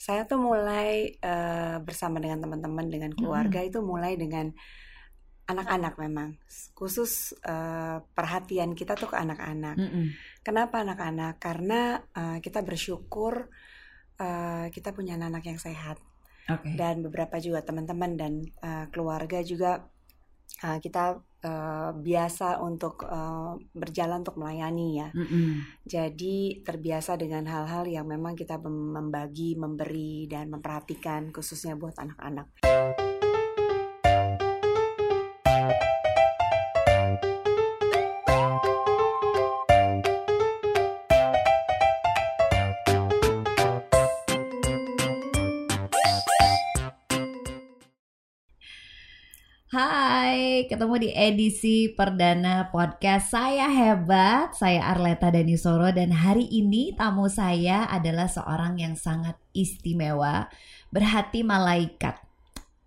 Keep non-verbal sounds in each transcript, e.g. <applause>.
Saya tuh mulai uh, bersama dengan teman-teman dengan keluarga itu mulai dengan anak-anak memang khusus uh, perhatian kita tuh ke anak-anak. Kenapa anak-anak? Karena uh, kita bersyukur uh, kita punya anak-anak yang sehat. Oke. dan beberapa juga teman-teman dan uh, keluarga juga uh, kita uh, biasa untuk uh, berjalan untuk melayani ya. Mm-mm. Jadi terbiasa dengan hal-hal yang memang kita mem- membagi, memberi dan memperhatikan khususnya buat anak-anak. Ketemu di edisi perdana podcast Saya Hebat. Saya Arleta Danisoro dan hari ini tamu saya adalah seorang yang sangat istimewa, berhati malaikat.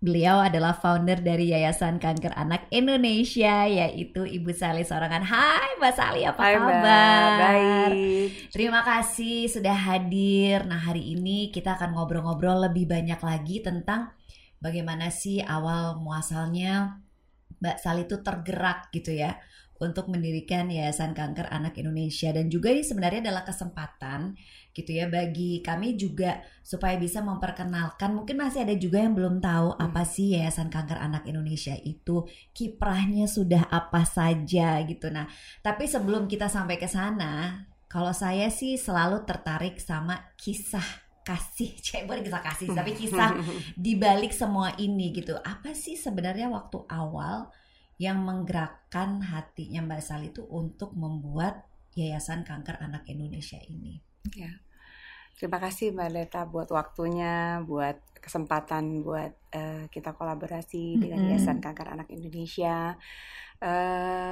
Beliau adalah founder dari Yayasan Kanker Anak Indonesia, yaitu Ibu Sali Sorangan. Hai, Mbak Sali, apa Hai, kabar? Baik. Terima kasih sudah hadir. Nah, hari ini kita akan ngobrol-ngobrol lebih banyak lagi tentang bagaimana sih awal muasalnya Mbak Sali itu tergerak gitu ya untuk mendirikan Yayasan Kanker Anak Indonesia. Dan juga ini sebenarnya adalah kesempatan gitu ya bagi kami juga supaya bisa memperkenalkan. Mungkin masih ada juga yang belum tahu apa sih Yayasan Kanker Anak Indonesia itu kiprahnya sudah apa saja gitu. Nah tapi sebelum kita sampai ke sana kalau saya sih selalu tertarik sama kisah kasih, cek bukan kisah kasih, tapi <laughs> kisah di balik semua ini gitu. Apa sih sebenarnya waktu awal yang menggerakkan hatinya Mbak Sali itu untuk membuat Yayasan Kanker Anak Indonesia ini? Terima kasih Mbak Leta buat waktunya, buat kesempatan buat eh, kita kolaborasi dengan Mm-mm. Yayasan Kanker Anak Indonesia.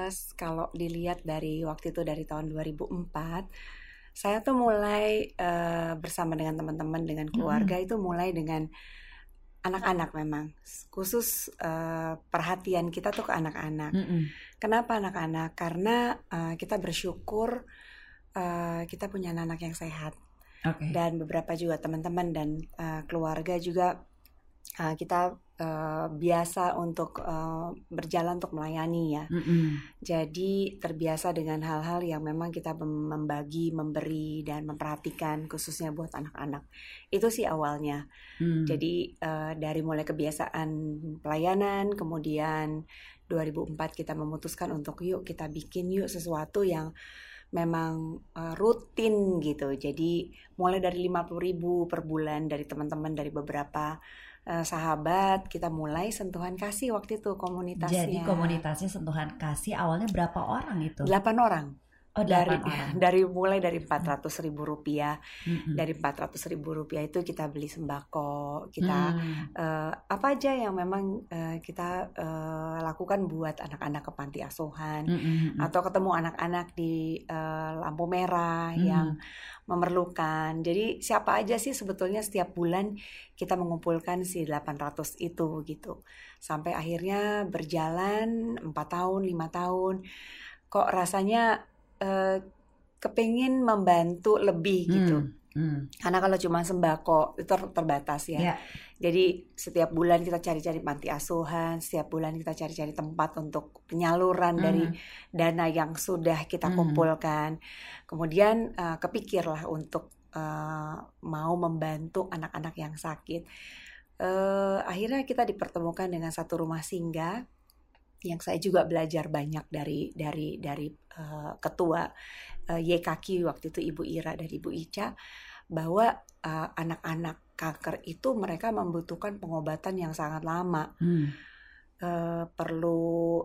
S- kalau dilihat dari waktu itu dari tahun 2004, saya tuh mulai eh, bersama dengan teman-teman dengan keluarga itu mulai dengan anak-anak memang khusus eh, perhatian kita tuh ke anak-anak. Mm-mm. Kenapa anak-anak? Karena eh, kita bersyukur eh, kita punya anak yang sehat Oke. dan beberapa juga teman-teman dan uh, keluarga juga uh, kita uh, biasa untuk uh, berjalan untuk melayani ya. Mm-mm. Jadi terbiasa dengan hal-hal yang memang kita mem- membagi, memberi dan memperhatikan khususnya buat anak-anak. Itu sih awalnya. Mm. Jadi uh, dari mulai kebiasaan pelayanan, kemudian 2004 kita memutuskan untuk yuk kita bikin yuk sesuatu yang memang uh, rutin gitu. Jadi mulai dari 50.000 ribu per bulan dari teman-teman dari beberapa uh, sahabat kita mulai sentuhan kasih waktu itu komunitasnya. Jadi komunitasnya sentuhan kasih awalnya berapa orang itu? 8 orang Oh, dari delapan orang. dari mulai dari 400 ribu rupiah Mm-mm. dari 400 ribu rupiah itu kita beli sembako kita Mm. eh, apa aja yang memang eh, kita eh, lakukan buat anak-anak ke panti asuhan Mm-mm. atau ketemu anak-anak di eh, lampu merah Hmm. yang memerlukan. Jadi siapa aja sih sebetulnya setiap bulan kita mengumpulkan si 800 itu gitu. Sampai akhirnya berjalan 4 tahun, lima tahun. Kok rasanya eh, kepingin membantu lebih gitu. Mm. Mm. Karena kalau cuma sembako itu ter- terbatas ya. Ya. Jadi setiap bulan kita cari-cari panti asuhan, setiap bulan kita cari-cari tempat untuk penyaluran dari Mm. dana yang sudah kita Hmm. kumpulkan. Kemudian eh, kepikirlah untuk eh, mau membantu anak-anak yang sakit. Eh, akhirnya kita dipertemukan dengan satu rumah singgah yang saya juga belajar banyak dari dari dari eh, ketua YKQ waktu itu Ibu Ira dan Ibu Ica bahwa eh, anak-anak kanker itu mereka membutuhkan pengobatan yang sangat lama Mm. eh, perlu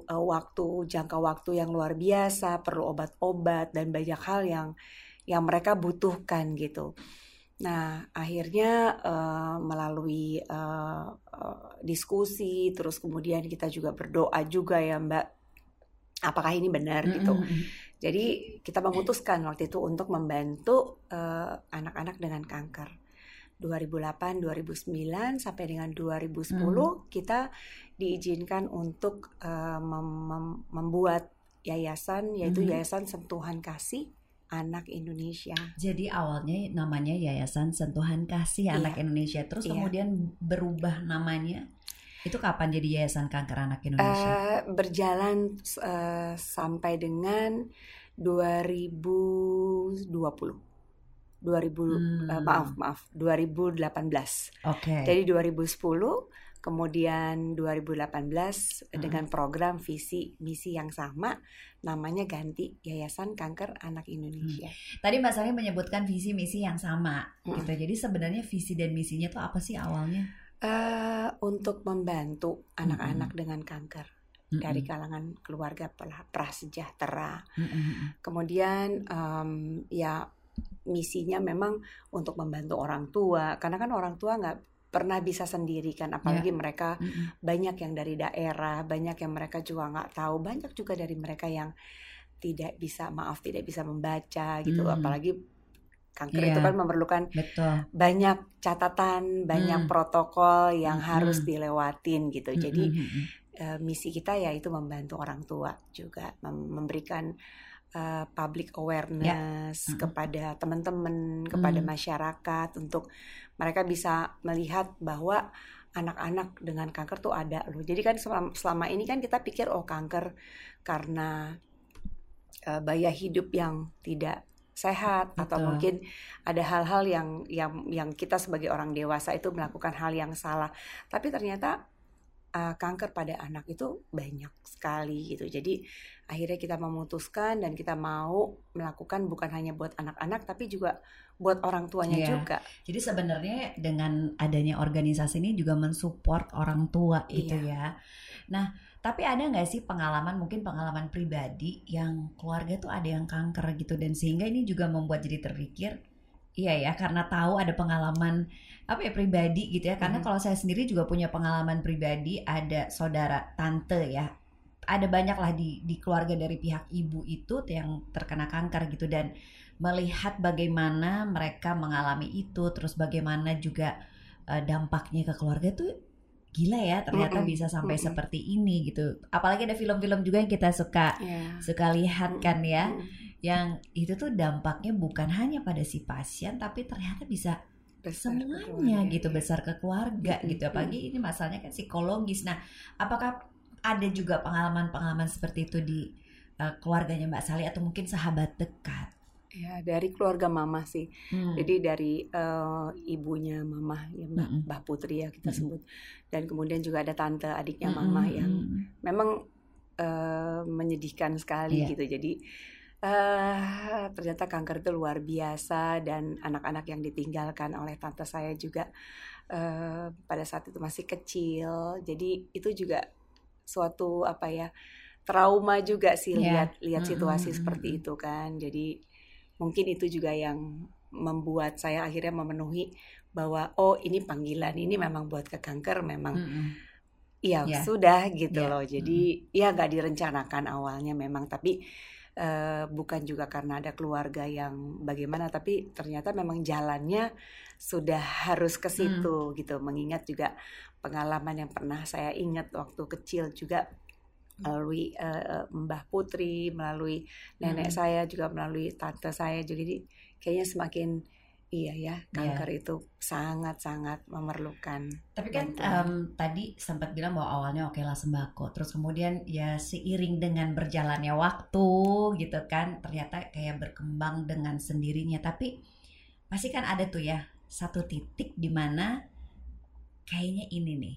eh, waktu jangka waktu yang luar biasa, perlu obat-obat dan banyak hal yang yang mereka butuhkan gitu. Nah, akhirnya eh, melalui eh, eh, diskusi, terus kemudian kita juga berdoa juga ya Mbak, apakah ini benar gitu. Mm-mm. Jadi kita memutuskan waktu itu untuk membantu anak-anak dengan kanker. 2008, 2009 sampai dengan 2010 kita diizinkan untuk eh, mem- mem- membuat yayasan yaitu Mhm. Yayasan Sentuhan Kasih Anak Indonesia. Jadi awalnya namanya Yayasan Sentuhan Kasih Iya. Anak Indonesia, terus Iya. kemudian berubah namanya. Itu kapan jadi Yayasan Kanker Anak Indonesia? Eh, berjalan eh, sampai dengan 2020. 2000 Hmm. eh, maaf maaf 2018. Oke. Jadi 2010 kemudian 2018 Hmm. dengan program visi misi yang sama namanya ganti Yayasan Kanker Anak Indonesia. Tadi Mbak Sari menyebutkan visi misi yang sama Mm. gitu. Jadi sebenarnya visi dan misinya tuh apa sih awalnya? Eh, untuk membantu anak-anak dengan kanker Mm-mm. dari kalangan keluarga pra- prasejahtera. Mm-mm. Kemudian em, ya misinya memang untuk membantu orang tua karena kan orang tua nggak pernah bisa sendiri kan apalagi mereka Mm-mm. banyak yang dari daerah banyak yang mereka juga nggak tahu banyak juga dari mereka yang tidak bisa maaf tidak bisa membaca gitu Hmm. apalagi kanker Iya. itu kan memerlukan Betul. banyak catatan banyak Hmm. protokol yang Hmm. harus dilewatin gitu jadi Mm-mm. eh, misi kita yaitu membantu orang tua juga mem- memberikan eh, public awareness Mm-mm. kepada teman-teman kepada Mm. masyarakat untuk mereka bisa melihat bahwa anak-anak dengan kanker tuh ada loh jadi kan selama, selama ini kan kita pikir oh kanker karena eh, gaya hidup yang tidak sehat atau Betul. mungkin ada hal-hal yang yang yang kita sebagai orang dewasa itu melakukan hal yang salah tapi ternyata uh, kanker pada anak itu banyak sekali gitu. Jadi akhirnya kita memutuskan dan kita mau melakukan bukan hanya buat anak-anak tapi juga buat orang tuanya Iya. juga. Jadi sebenarnya dengan adanya organisasi ini juga mensupport orang tua gitu ya. Nah, tapi ada nggak sih pengalaman mungkin pengalaman pribadi yang keluarga tuh ada yang kanker gitu dan sehingga ini juga membuat jadi terpikir, iya ya karena tahu ada pengalaman apa ya pribadi gitu ya. Karena Mhm. kalau saya sendiri juga punya pengalaman pribadi, ada saudara tante ya, ada banyak lah di di keluarga dari pihak ibu itu yang terkena kanker gitu dan melihat bagaimana mereka mengalami itu, terus bagaimana juga eh, dampaknya ke keluarga tuh gila ya ternyata Mm-mm, bisa sampai mm-mm. seperti ini gitu. Apalagi ada film-film juga yang kita suka Ya. suka lihat kan ya, Mm, yang itu tuh dampaknya bukan hanya pada si pasien tapi ternyata bisa besar semuanya keluarga. gitu besar ke keluarga Mm-mm, gitu. Apalagi ini masalahnya kan psikologis. Nah, apakah ada juga pengalaman-pengalaman seperti itu di eh, keluarganya Mbak Sali atau mungkin sahabat dekat? Ya, dari keluarga mama sih. Hmm. Jadi dari eh, ibunya mama ya Mbak, Mm-mm. Mbak Putri ya kita Mm-mm. sebut. Dan kemudian juga ada tante adiknya Mm-mm, mama yang mm-mm. memang eh, menyedihkan sekali Iya. gitu. Jadi eh ternyata kanker itu luar biasa dan anak-anak yang ditinggalkan oleh tante saya juga eh, pada saat itu masih kecil. Jadi itu juga suatu apa ya trauma juga sih Iya. lihat lihat situasi mm-mm, seperti mm-mm. itu kan. Jadi mungkin itu juga yang membuat saya akhirnya memenuhi bahwa oh ini panggilan ini memang buat ke kanker memang Mm-mm. Iya Ya. sudah gitu Ya, loh. Jadi ya nggak direncanakan awalnya memang, tapi eh, bukan juga karena ada keluarga yang bagaimana, tapi ternyata memang jalannya sudah harus ke Hmm. situ gitu. Mengingat juga pengalaman yang pernah saya ingat waktu kecil juga melalui eh, Mbah Putri, melalui nenek Mm. saya juga melalui tante saya juga. Jadi kayaknya semakin iya ya kanker itu sangat-sangat memerlukan Tapi kan bantuan. em, tadi sempat bilang bahwa awalnya oke lah sembako, terus kemudian ya seiring dengan berjalannya waktu gitu kan, ternyata kayak berkembang dengan sendirinya. Tapi pasti kan ada tuh ya satu titik di mana kayaknya ini nih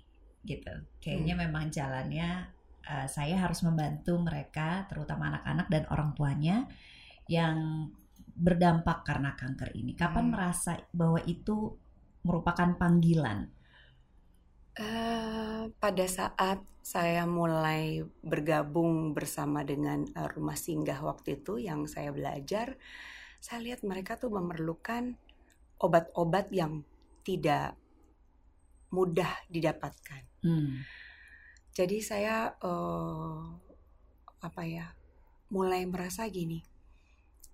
gitu, kayaknya memang jalannya eh, saya harus membantu mereka, terutama anak-anak dan orang tuanya yang berdampak karena kanker ini. Kapan Hmm. merasa bahwa itu merupakan panggilan? Eh, pada saat saya mulai bergabung bersama dengan eh, rumah singgah waktu itu yang saya belajar, saya lihat mereka tuh memerlukan obat-obat yang tidak mudah didapatkan. Hmm. Jadi saya eh, apa ya, mulai merasa gini,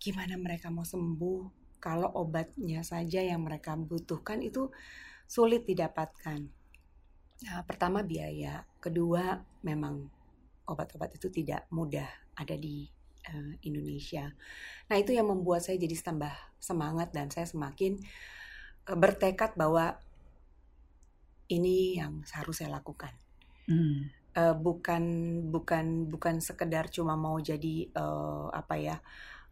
gimana mereka mau sembuh kalau obatnya saja yang mereka butuhkan itu sulit didapatkan. Nah, pertama biaya, kedua memang obat-obat itu tidak mudah ada di uh, Indonesia. Nah itu yang membuat saya jadi tambah semangat dan saya semakin uh, bertekad bahwa ini yang harus saya lakukan. Hmm. Uh, bukan bukan bukan sekedar cuma mau jadi uh, apa ya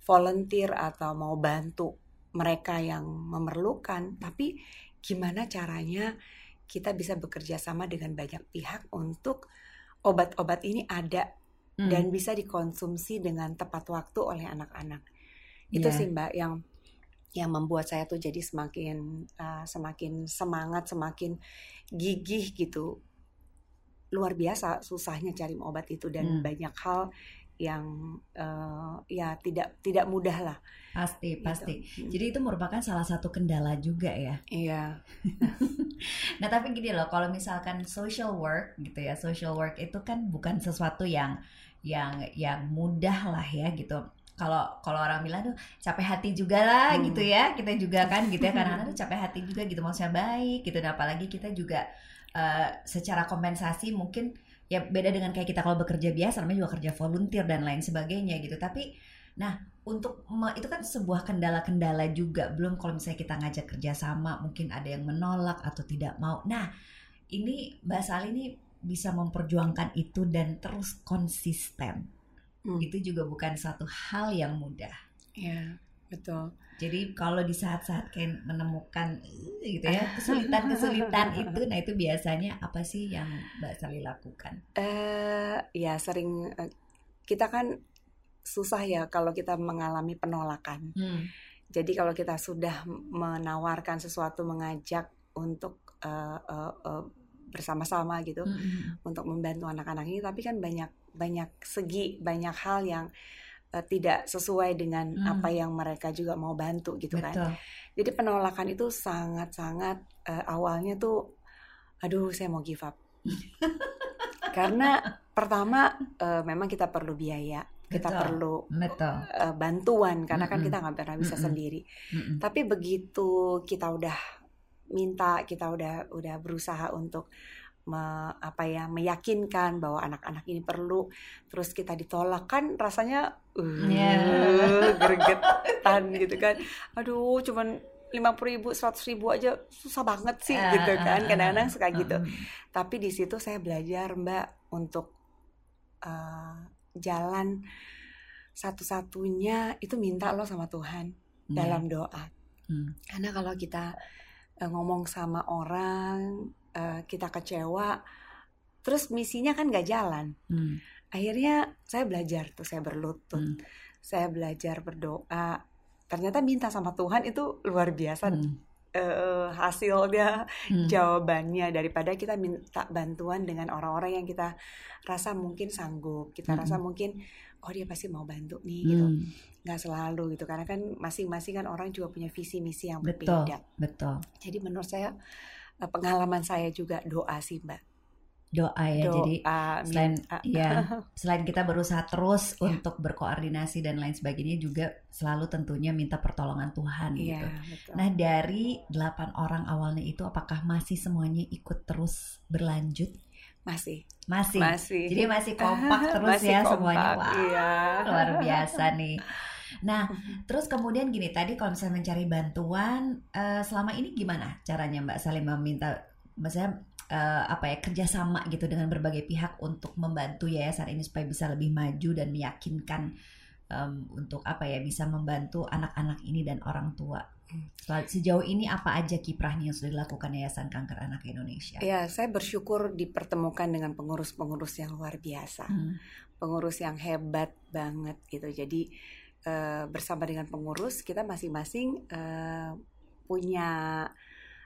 volunteer atau mau bantu mereka yang memerlukan, tapi gimana caranya kita bisa bekerja sama dengan banyak pihak untuk obat-obat ini ada hmm. dan bisa dikonsumsi dengan tepat waktu oleh anak-anak. Itu yeah. sih Mbak yang yang membuat saya tuh jadi semakin uh, semakin semangat, semakin gigih gitu. Luar biasa susahnya cari obat itu dan hmm. banyak hal yang uh, ya tidak tidak mudah lah. Pasti, gitu. pasti. Hmm. Jadi itu merupakan salah satu kendala juga ya. Iya. <laughs> nah, tapi gini loh, kalau misalkan social work gitu ya, social work itu kan bukan sesuatu yang yang yang mudah lah ya gitu kalau kalau orang bilang tuh capek hati juga lah hmm. gitu ya kita juga kan gitu ya karena tuh <laughs> capek hati juga gitu maksudnya baik gitu dan apalagi kita juga uh, secara kompensasi mungkin ya beda dengan kayak kita kalau bekerja biasa namanya juga kerja volunteer dan lain sebagainya gitu. Tapi nah untuk itu kan sebuah kendala-kendala juga. Belum kalau misalnya kita ngajak kerja sama mungkin ada yang menolak atau tidak mau. Nah ini Mbak Sali ini bisa memperjuangkan itu dan terus konsisten. Hmm. itu juga bukan satu hal yang mudah. Ya, betul. Jadi kalau di saat-saat kayak menemukan gitu ya <laughs> kesulitan-kesulitan itu, nah itu biasanya apa sih yang Mbak Sali lakukan? Uh, ya sering uh, kita kan susah ya kalau kita mengalami penolakan. Hmm. Jadi kalau kita sudah menawarkan sesuatu, mengajak untuk uh, uh, uh, bersama-sama gitu mm -hmm. untuk membantu anak-anak ini, tapi kan banyak banyak segi banyak hal yang uh, tidak sesuai dengan hmm. apa yang mereka juga mau bantu gitu kan. Betul. kan jadi penolakan itu sangat-sangat uh, awalnya tuh aduh saya mau give up <laughs> karena pertama uh, memang kita perlu biaya kita Betul. perlu Betul. Uh, bantuan karena mm -hmm. kan kita nggak pernah bisa mm -hmm. sendiri mm -hmm. tapi begitu kita udah minta kita udah udah berusaha untuk me, apa ya meyakinkan bahwa anak-anak ini perlu terus kita ditolak kan rasanya uh, yeah. gregetan gitu kan aduh cuman lima puluh ribu seratus ribu aja susah banget sih uh, gitu kan kadang-kadang suka gitu uh, tapi di situ saya belajar mbak untuk uh, jalan satu-satunya itu minta lo sama Tuhan yeah. dalam doa hmm. karena kalau kita uh, ngomong sama orang uh, kita kecewa terus misinya kan gak jalan hmm. akhirnya saya belajar tuh saya berlutut hmm. saya belajar berdoa ternyata minta sama Tuhan itu luar biasa hmm. uh, hasilnya hmm. jawabannya daripada kita minta bantuan dengan orang-orang yang kita rasa mungkin sanggup kita hmm. rasa mungkin oh dia pasti mau bantu nih gitu hmm. nggak selalu gitu karena kan masing-masing kan orang juga punya visi misi yang betul, berbeda betul jadi menurut saya pengalaman saya juga doa sih mbak doa ya doa, jadi selain minta. <laughs> ya selain kita berusaha terus untuk berkoordinasi dan lain sebagainya juga selalu tentunya minta pertolongan Tuhan ya, gitu. Betul. Nah dari delapan orang awalnya itu apakah masih semuanya ikut terus berlanjut? Masih. Masih. Masih. Jadi masih kompak <laughs> terus masih ya kompak, semuanya. Wah, iya. luar biasa nih. <laughs> Nah, terus kemudian gini tadi kalau misalnya mencari bantuan uh, selama ini gimana caranya Mbak Salim meminta maksudnya uh, apa ya kerjasama gitu dengan berbagai pihak untuk membantu yayasan ini supaya bisa lebih maju dan meyakinkan um, untuk apa ya bisa membantu anak-anak ini dan orang tua. Sejauh ini apa aja kiprahnya yang sudah dilakukan Yayasan Kanker Anak Indonesia? Ya, saya bersyukur dipertemukan dengan pengurus-pengurus yang luar biasa, hmm. pengurus yang hebat banget gitu. Jadi uh, bersama dengan pengurus kita masing-masing uh, punya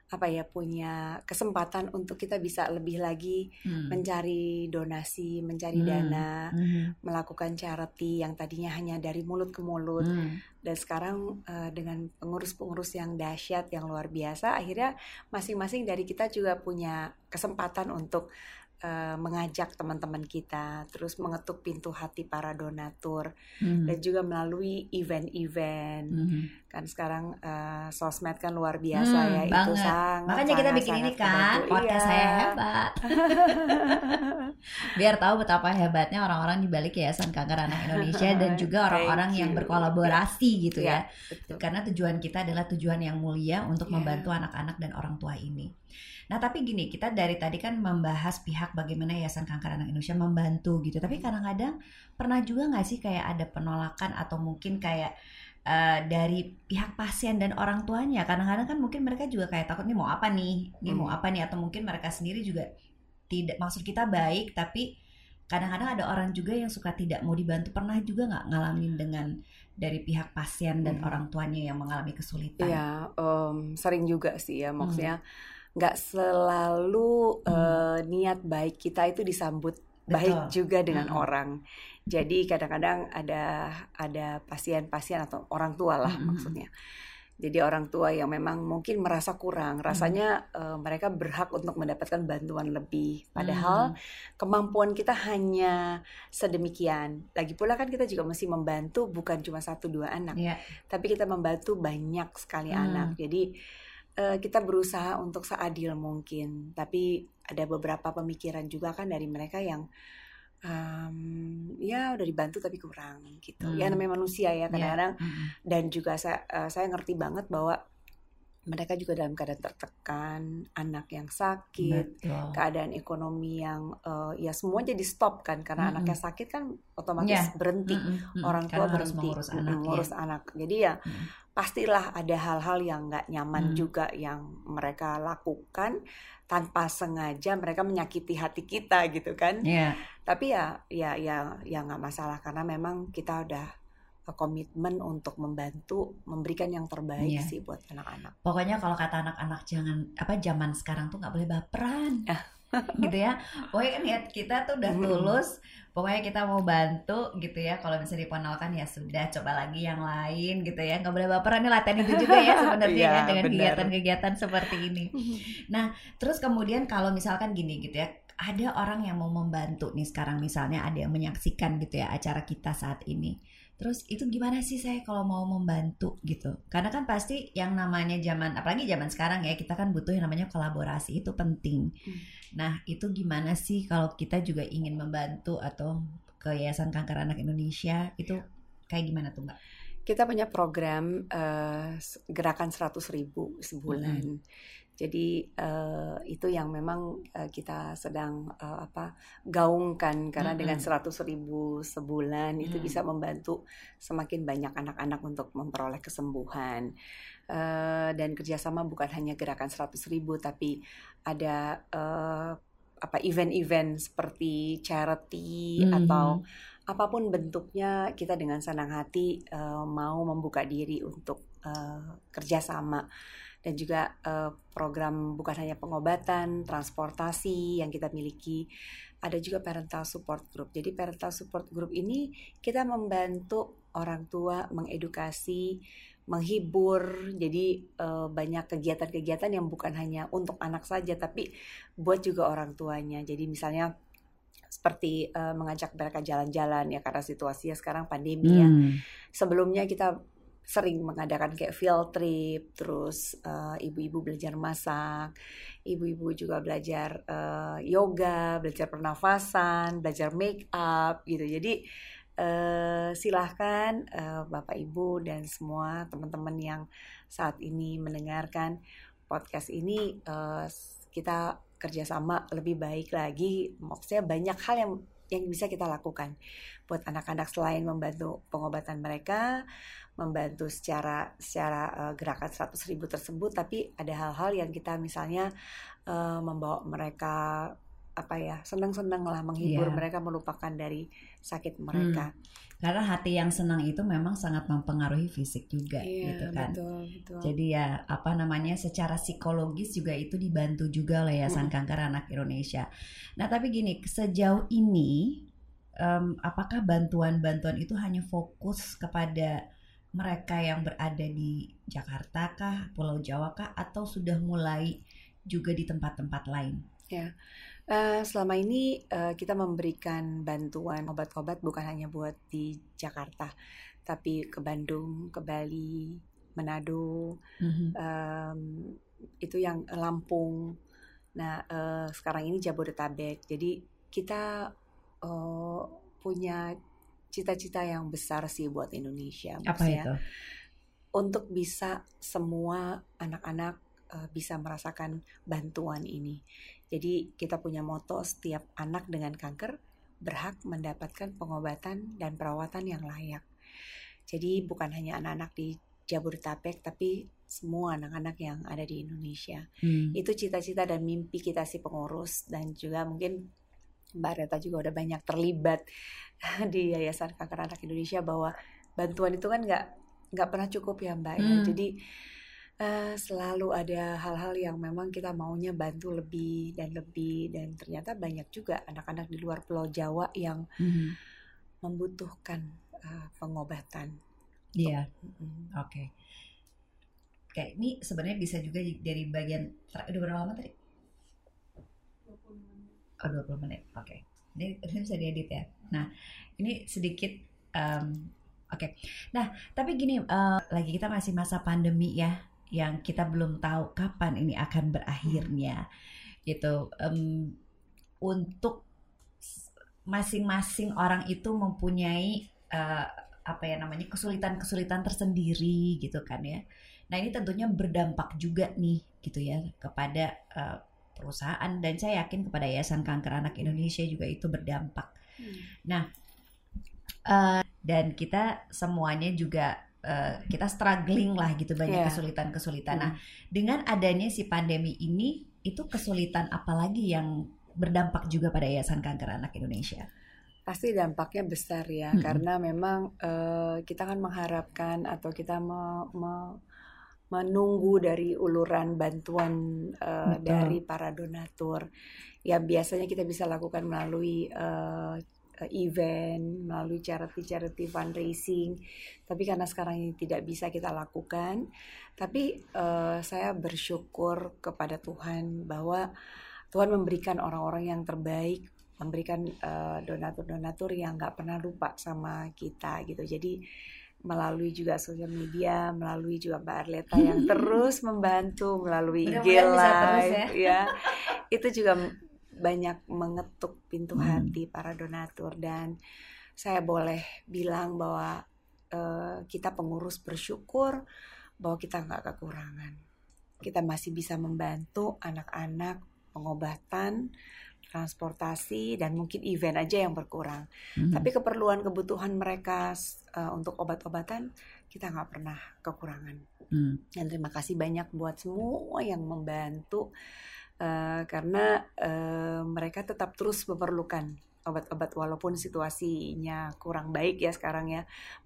apa ya punya kesempatan untuk kita bisa lebih lagi hmm. mencari donasi, mencari hmm. dana, hmm. melakukan charity yang tadinya hanya dari mulut ke mulut hmm. dan sekarang uh, dengan pengurus-pengurus yang dahsyat yang luar biasa akhirnya masing-masing dari kita juga punya kesempatan untuk uh, mengajak teman-teman kita, terus mengetuk pintu hati para donatur, mm. dan juga melalui event-event. Mm. kan sekarang uh, sosmed kan luar biasa Hmm, ya itu banget. sangat Makanya kita bikin ini kan, podcast Iya. saya hebat. <laughs> Biar tahu betapa hebatnya orang-orang di balik Yayasan Kanker Anak Indonesia dan <laughs> juga orang-orang yang berkolaborasi gitu Iya, ya. betul. Karena tujuan kita adalah tujuan yang mulia untuk Iya. membantu anak-anak dan orang tua ini. Nah, tapi gini, kita dari tadi kan membahas pihak bagaimana Yayasan Kanker Anak Indonesia membantu gitu. Tapi kadang-kadang pernah juga nggak sih kayak ada penolakan atau mungkin kayak eh, dari pihak pasien dan orang tuanya. Kadang-kadang kan mungkin mereka juga kayak takut nih mau apa nih, nih mau Hmm. apa nih atau mungkin mereka sendiri juga tidak maksud kita baik tapi kadang-kadang ada orang juga yang suka tidak mau dibantu. Pernah juga nggak ngalamin dengan dari pihak pasien dan Hmm. orang tuanya yang mengalami kesulitan? Iya, em, sering juga sih ya Hmm. Nggak selalu Hmm. eh, niat baik kita itu disambut baik Betul. juga dengan Mm-mm. orang. Jadi kadang-kadang ada ada pasien-pasien atau orang tua lah Mm-mm. maksudnya. Jadi orang tua yang memang mungkin merasa kurang, rasanya eh, mereka berhak untuk mendapatkan bantuan lebih. Padahal Hmm. kemampuan kita hanya sedemikian. Lagi pula kan kita juga mesti membantu bukan cuma satu dua anak Iya. tapi kita membantu banyak sekali Hmm. anak. Jadi eh, kita berusaha untuk seadil mungkin, tapi ada beberapa pemikiran juga kan dari mereka yang em, ya udah dibantu tapi kurang gitu. Ya Hmm. namanya manusia ya Iya. kadang-kadang Mm-mm. dan juga saya eh, saya ngerti banget bahwa mereka juga dalam keadaan tertekan, anak yang sakit, Betul. keadaan ekonomi yang eh, ya semua jadi stop kan karena Mm-mm. anaknya sakit kan otomatis Iya. berhenti Mm-mm, mm-mm. orang tua Karena harus berhenti mengurus mm, anak ya. ngurus anak. Jadi ya Mm. Pastilah ada hal-hal yang nggak nyaman Hmm. juga yang mereka lakukan tanpa sengaja mereka menyakiti hati kita gitu kan. Iya. Tapi ya ya ya ya nggak masalah karena memang kita udah eh, komitmen untuk membantu memberikan yang terbaik Iya. sih buat anak-anak. Pokoknya kalau kata anak-anak jangan apa zaman sekarang tuh nggak boleh baperan. Ah. gitu ya. Pokoknya kan niat kita tuh udah tulus. Pokoknya kita mau bantu gitu ya. Kalau misalnya diponalkan ya sudah coba lagi yang lain gitu ya. Nggak boleh baperan nih latihan itu juga ya <laughs> sebenarnya Iya, kan dengan kegiatan-kegiatan seperti ini. <laughs> Terus kemudian kalau misalkan gini gitu ya, ada orang yang mau membantu nih sekarang misalnya ada yang menyaksikan gitu ya acara kita saat ini. Terus itu gimana sih saya kalau mau membantu gitu? Karena kan pasti yang namanya zaman apalagi zaman sekarang ya kita kan butuh yang namanya kolaborasi itu penting. Hmm. Nah, itu gimana sih kalau kita juga ingin membantu atau ke Yayasan Kanker Anak Indonesia itu kayak gimana tuh, Mbak? Kita punya program eh, gerakan 100.000 ribu sebulan. Jadi eh, itu yang memang eh, kita sedang eh, apa gaungkan karena Mm-mm. dengan 100.000 ribu sebulan itu Mm. bisa membantu semakin banyak anak-anak untuk memperoleh kesembuhan. Eh, dan kerjasama bukan hanya gerakan 100.000 ribu tapi ada eh, apa event-event seperti charity Mhm. atau apa pun bentuknya kita dengan senang hati eh, mau membuka diri untuk eh, kerjasama dan juga eh, program bukan hanya pengobatan, transportasi yang kita miliki, ada juga parental support group. Jadi parental support group ini kita membantu orang tua mengedukasi, menghibur. Jadi eh, banyak kegiatan-kegiatan yang bukan hanya untuk anak saja tapi buat juga orang tuanya. Jadi misalnya seperti eh, mengajak mereka jalan-jalan ya karena situasinya sekarang pandemi ya Hmm. sebelumnya kita sering mengadakan kayak field trip, terus eh, ibu-ibu belajar masak, ibu-ibu juga belajar eh, yoga, belajar pernafasan, belajar make up gitu. Jadi eh, silahkan eh, Bapak Ibu dan semua teman-teman yang saat ini mendengarkan podcast ini eh, kita kerjasama lebih baik lagi. Maksudnya banyak hal yang yang bisa kita lakukan. Buat anak-anak selain membantu pengobatan mereka, membantu secara secara uh, gerakan 100 ribu tersebut, tapi ada hal-hal yang kita misalnya uh, membawa mereka apa ya senang-senang lah menghibur Iya. mereka melupakan dari sakit mereka. Karena hati yang senang itu memang sangat mempengaruhi fisik juga gitu kan. Betul betul. Jadi ya apa namanya secara psikologis juga itu dibantu juga oleh Yayasan Mm-mm. Kanker Anak Indonesia. Nah tapi gini sejauh ini em, apakah bantuan-bantuan itu hanya fokus kepada mereka yang berada di Jakarta kah, Pulau Jawa kah, atau sudah mulai juga di tempat-tempat lain? Eh, selama ini eh, kita memberikan bantuan obat-obat bukan hanya buat di Jakarta, tapi ke Bandung, ke Bali, Manado, mm-hmm. um, itu yang Lampung. Nah uh, sekarang ini Jabodetabek. Jadi kita uh, punya cita-cita yang besar sih buat Indonesia. Apa itu? Untuk bisa semua anak-anak uh, bisa merasakan bantuan ini. Jadi kita punya moto setiap anak dengan kanker berhak mendapatkan pengobatan dan perawatan yang layak. Jadi bukan hanya anak-anak di Jabodetabek tapi semua anak-anak yang ada di Indonesia. Hmm. Itu cita-cita dan mimpi kita si pengurus dan juga mungkin Mbak Reta juga udah banyak terlibat <laughs> di Yayasan Kanker Anak Indonesia bahwa bantuan itu kan nggak nggak pernah cukup ya Mbak. Ya. Hmm. Ya. Jadi uh, selalu ada hal-hal yang memang kita maunya bantu lebih dan lebih dan ternyata banyak juga anak-anak di luar Pulau Jawa yang hmm. membutuhkan uh, pengobatan. Iya, yeah. mm oke. Okay. Oke, ini sebenarnya bisa juga dari bagian udah berapa lama tadi? 20 menit. Oh, 20 menit. Oke. Okay. Ini, ini bisa diedit ya. Nah, ini sedikit um, oke. Okay. Nah, tapi gini uh, lagi kita masih masa pandemi ya yang kita belum tahu kapan ini akan berakhirnya gitu um, untuk masing-masing orang itu mempunyai uh, apa ya namanya kesulitan-kesulitan tersendiri gitu kan ya. Nah ini tentunya berdampak juga nih gitu ya kepada uh, perusahaan dan saya yakin kepada Yayasan Kanker Anak Indonesia juga itu berdampak. Hmm. Nah uh, dan kita semuanya juga uh, kita struggling lah gitu banyak yeah. kesulitan-kesulitan. Hmm. Nah, dengan adanya si pandemi ini itu kesulitan apa lagi yang berdampak juga pada Yayasan Kanker Anak Indonesia? Pasti dampaknya besar ya, hmm. karena memang uh, kita kan mengharapkan atau kita me, me, menunggu dari uluran bantuan uh, dari para donatur. Ya biasanya kita bisa lakukan melalui uh, event, melalui charity-charity fundraising. Tapi karena sekarang ini tidak bisa kita lakukan, tapi uh, saya bersyukur kepada Tuhan bahwa Tuhan memberikan orang-orang yang terbaik, memberikan uh, donatur-donatur yang nggak pernah lupa sama kita gitu. Jadi melalui juga sosial media, melalui juga Mbak Arleta yang <laughs> terus membantu melalui IG Live, ya. ya. Itu juga banyak mengetuk pintu hmm. hati para donatur dan saya boleh bilang bahwa uh, kita pengurus bersyukur bahwa kita nggak kekurangan. Kita masih bisa membantu anak-anak pengobatan, transportasi dan mungkin event aja yang berkurang. Hmm. Tapi keperluan kebutuhan mereka uh, untuk obat-obatan kita nggak pernah kekurangan. Hmm. Dan terima kasih banyak buat semua yang membantu uh, karena uh, mereka tetap terus memerlukan obat-obat walaupun situasinya kurang baik ya sekarang ya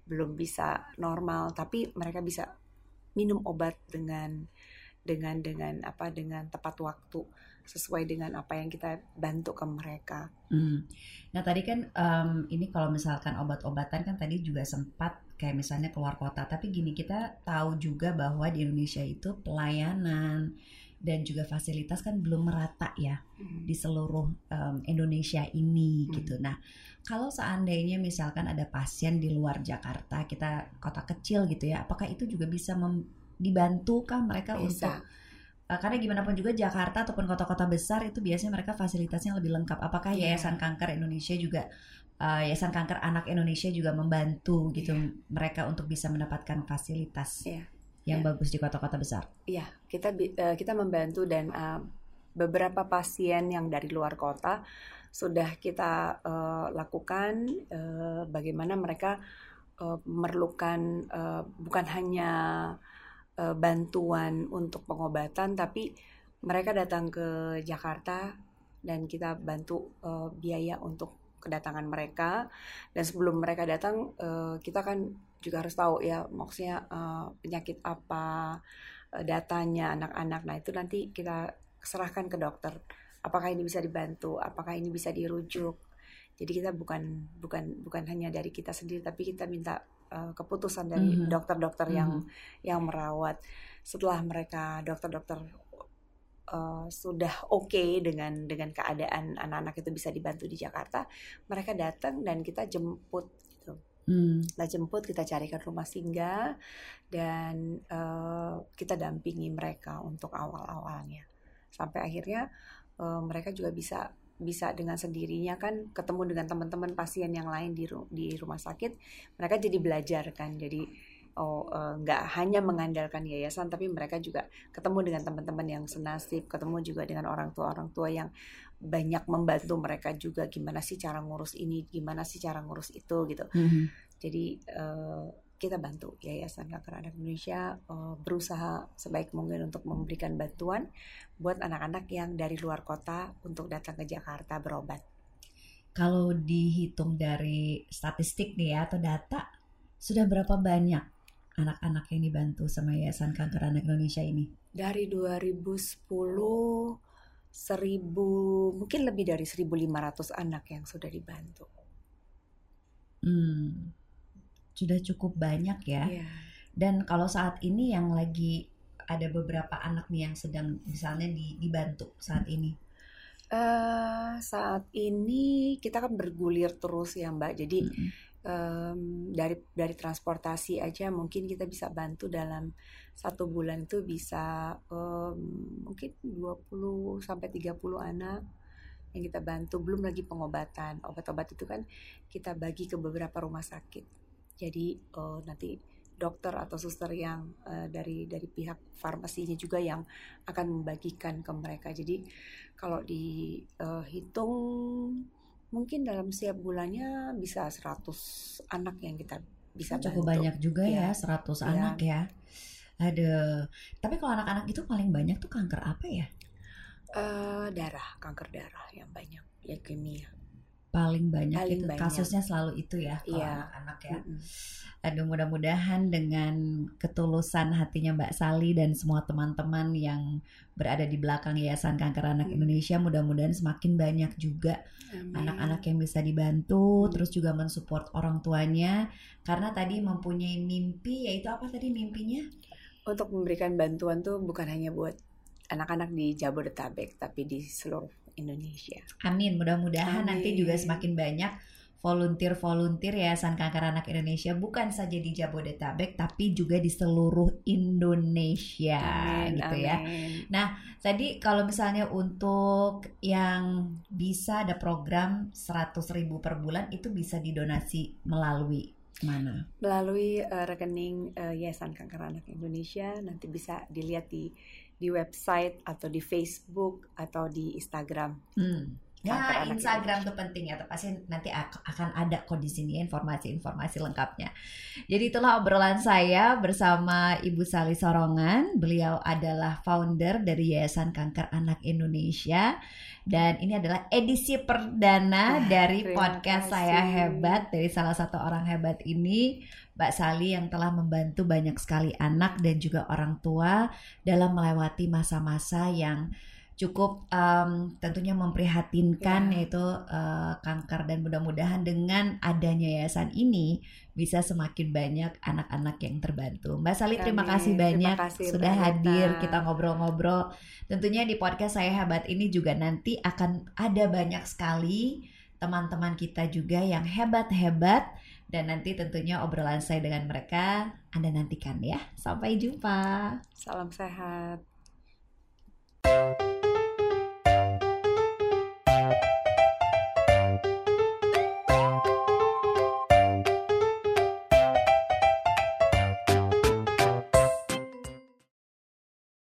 belum bisa normal tapi mereka bisa minum obat dengan dengan dengan apa dengan tepat waktu sesuai dengan apa yang kita bantu ke mereka. Hmm. Nah tadi kan um, ini kalau misalkan obat-obatan kan tadi juga sempat kayak misalnya keluar kota, tapi gini kita tahu juga bahwa di Indonesia itu pelayanan dan juga fasilitas kan belum merata ya hmm. di seluruh um, Indonesia ini hmm. gitu. Nah, kalau seandainya misalkan ada pasien di luar Jakarta, kita kota kecil gitu ya, apakah itu juga bisa dibantu kah mereka bisa. untuk uh, karena gimana pun juga Jakarta ataupun kota-kota besar itu biasanya mereka fasilitasnya lebih lengkap. Apakah yeah. Yayasan Kanker Indonesia juga uh, Yayasan Kanker Anak Indonesia juga membantu gitu yeah. mereka untuk bisa mendapatkan fasilitas? Yeah yang ya. bagus di kota-kota besar. Iya, kita uh, kita membantu dan uh, beberapa pasien yang dari luar kota sudah kita uh, lakukan uh, bagaimana mereka uh, memerlukan uh, bukan hanya uh, bantuan untuk pengobatan tapi mereka datang ke Jakarta dan kita bantu uh, biaya untuk kedatangan mereka dan sebelum mereka datang uh, kita kan juga harus tahu ya maksudnya uh, penyakit apa uh, datanya anak-anak. Nah itu nanti kita serahkan ke dokter. Apakah ini bisa dibantu? Apakah ini bisa dirujuk? Jadi kita bukan bukan bukan hanya dari kita sendiri tapi kita minta uh, keputusan dari mm-hmm. dokter-dokter mm -hmm. yang yang merawat. Setelah mereka dokter-dokter uh, sudah oke okay dengan dengan keadaan anak-anak itu bisa dibantu di Jakarta mereka datang dan kita jemput Hmm. Kita jemput, kita carikan rumah singgah dan uh, kita dampingi mereka untuk awal-awalnya sampai akhirnya uh, mereka juga bisa bisa dengan sendirinya kan ketemu dengan teman-teman pasien yang lain di di rumah sakit mereka jadi belajar kan jadi oh uh, nggak hanya mengandalkan yayasan tapi mereka juga ketemu dengan teman-teman yang senasib ketemu juga dengan orang tua orang tua yang banyak membantu mereka juga gimana sih cara ngurus ini gimana sih cara ngurus itu gitu mm -hmm. jadi uh, kita bantu Yayasan Kanker Anak Indonesia uh, berusaha sebaik mungkin untuk memberikan bantuan buat anak-anak yang dari luar kota untuk datang ke Jakarta berobat. Kalau dihitung dari statistik nih ya atau data, sudah berapa banyak anak-anak yang dibantu sama Yayasan Kanker Anak Indonesia ini? Dari 2010 seribu mungkin lebih dari 1.500 anak yang sudah dibantu. Hmm, sudah cukup banyak ya. Yeah. Dan kalau saat ini yang lagi ada beberapa anak nih yang sedang misalnya dibantu saat ini. Uh, saat ini kita kan bergulir terus ya Mbak. Jadi mm -hmm. Um, dari dari transportasi aja mungkin kita bisa bantu dalam satu bulan itu bisa um, mungkin 20 sampai 30 anak yang kita bantu. Belum lagi pengobatan. Obat-obat itu kan kita bagi ke beberapa rumah sakit. Jadi uh, nanti dokter atau suster yang uh, dari dari pihak farmasinya juga yang akan membagikan ke mereka. Jadi kalau dihitung mungkin dalam setiap bulannya bisa 100 anak yang kita bisa bantu. Cukup banyak juga ya, ya 100 ya. anak ya. Ada. Tapi kalau anak-anak itu paling banyak tuh kanker apa ya? Uh, darah, kanker darah yang banyak, leukemia paling banyak paling itu banyak. kasusnya selalu itu ya kalau yeah. anak-anak ya. Mm -hmm. Aduh mudah-mudahan dengan ketulusan hatinya Mbak Sali dan semua teman-teman yang berada di belakang Yayasan Kanker Anak mm. Indonesia mudah-mudahan semakin banyak juga anak-anak yang bisa dibantu mm. terus juga mensupport orang tuanya karena tadi mempunyai mimpi yaitu apa tadi mimpinya? Untuk memberikan bantuan tuh bukan hanya buat anak-anak di Jabodetabek tapi di seluruh Indonesia. Amin. Mudah-mudahan nanti juga semakin banyak volunteer-volunteer Yayasan Kanker Anak Indonesia bukan saja di Jabodetabek tapi juga di seluruh Indonesia amin, gitu ya. Nah, tadi kalau misalnya untuk yang bisa ada program 100 ribu per bulan itu bisa didonasi melalui mana? Melalui uh, rekening uh, Yayasan Kanker Anak Indonesia nanti bisa dilihat di di website atau di Facebook atau di Instagram. Hmm. Ya, Instagram tuh penting ya, pasti nanti akan ada kok di sini informasi-informasi lengkapnya. Jadi itulah obrolan saya bersama Ibu Sali Sorongan. Beliau adalah founder dari Yayasan Kanker Anak Indonesia dan ini adalah edisi perdana dari podcast kasih. saya hebat dari salah satu orang hebat ini Mbak Sali yang telah membantu banyak sekali anak dan juga orang tua dalam melewati masa-masa yang cukup um, tentunya memprihatinkan yeah. yaitu uh, kanker dan mudah-mudahan dengan adanya yayasan ini bisa semakin banyak anak-anak yang terbantu. Mbak Sali terima kasih banyak terima kasih, sudah hadir kita ngobrol-ngobrol. Tentunya di podcast saya hebat ini juga nanti akan ada banyak sekali teman-teman kita juga yang hebat-hebat dan nanti tentunya obrolan saya dengan mereka Anda nantikan ya. Sampai jumpa. Salam sehat. thank you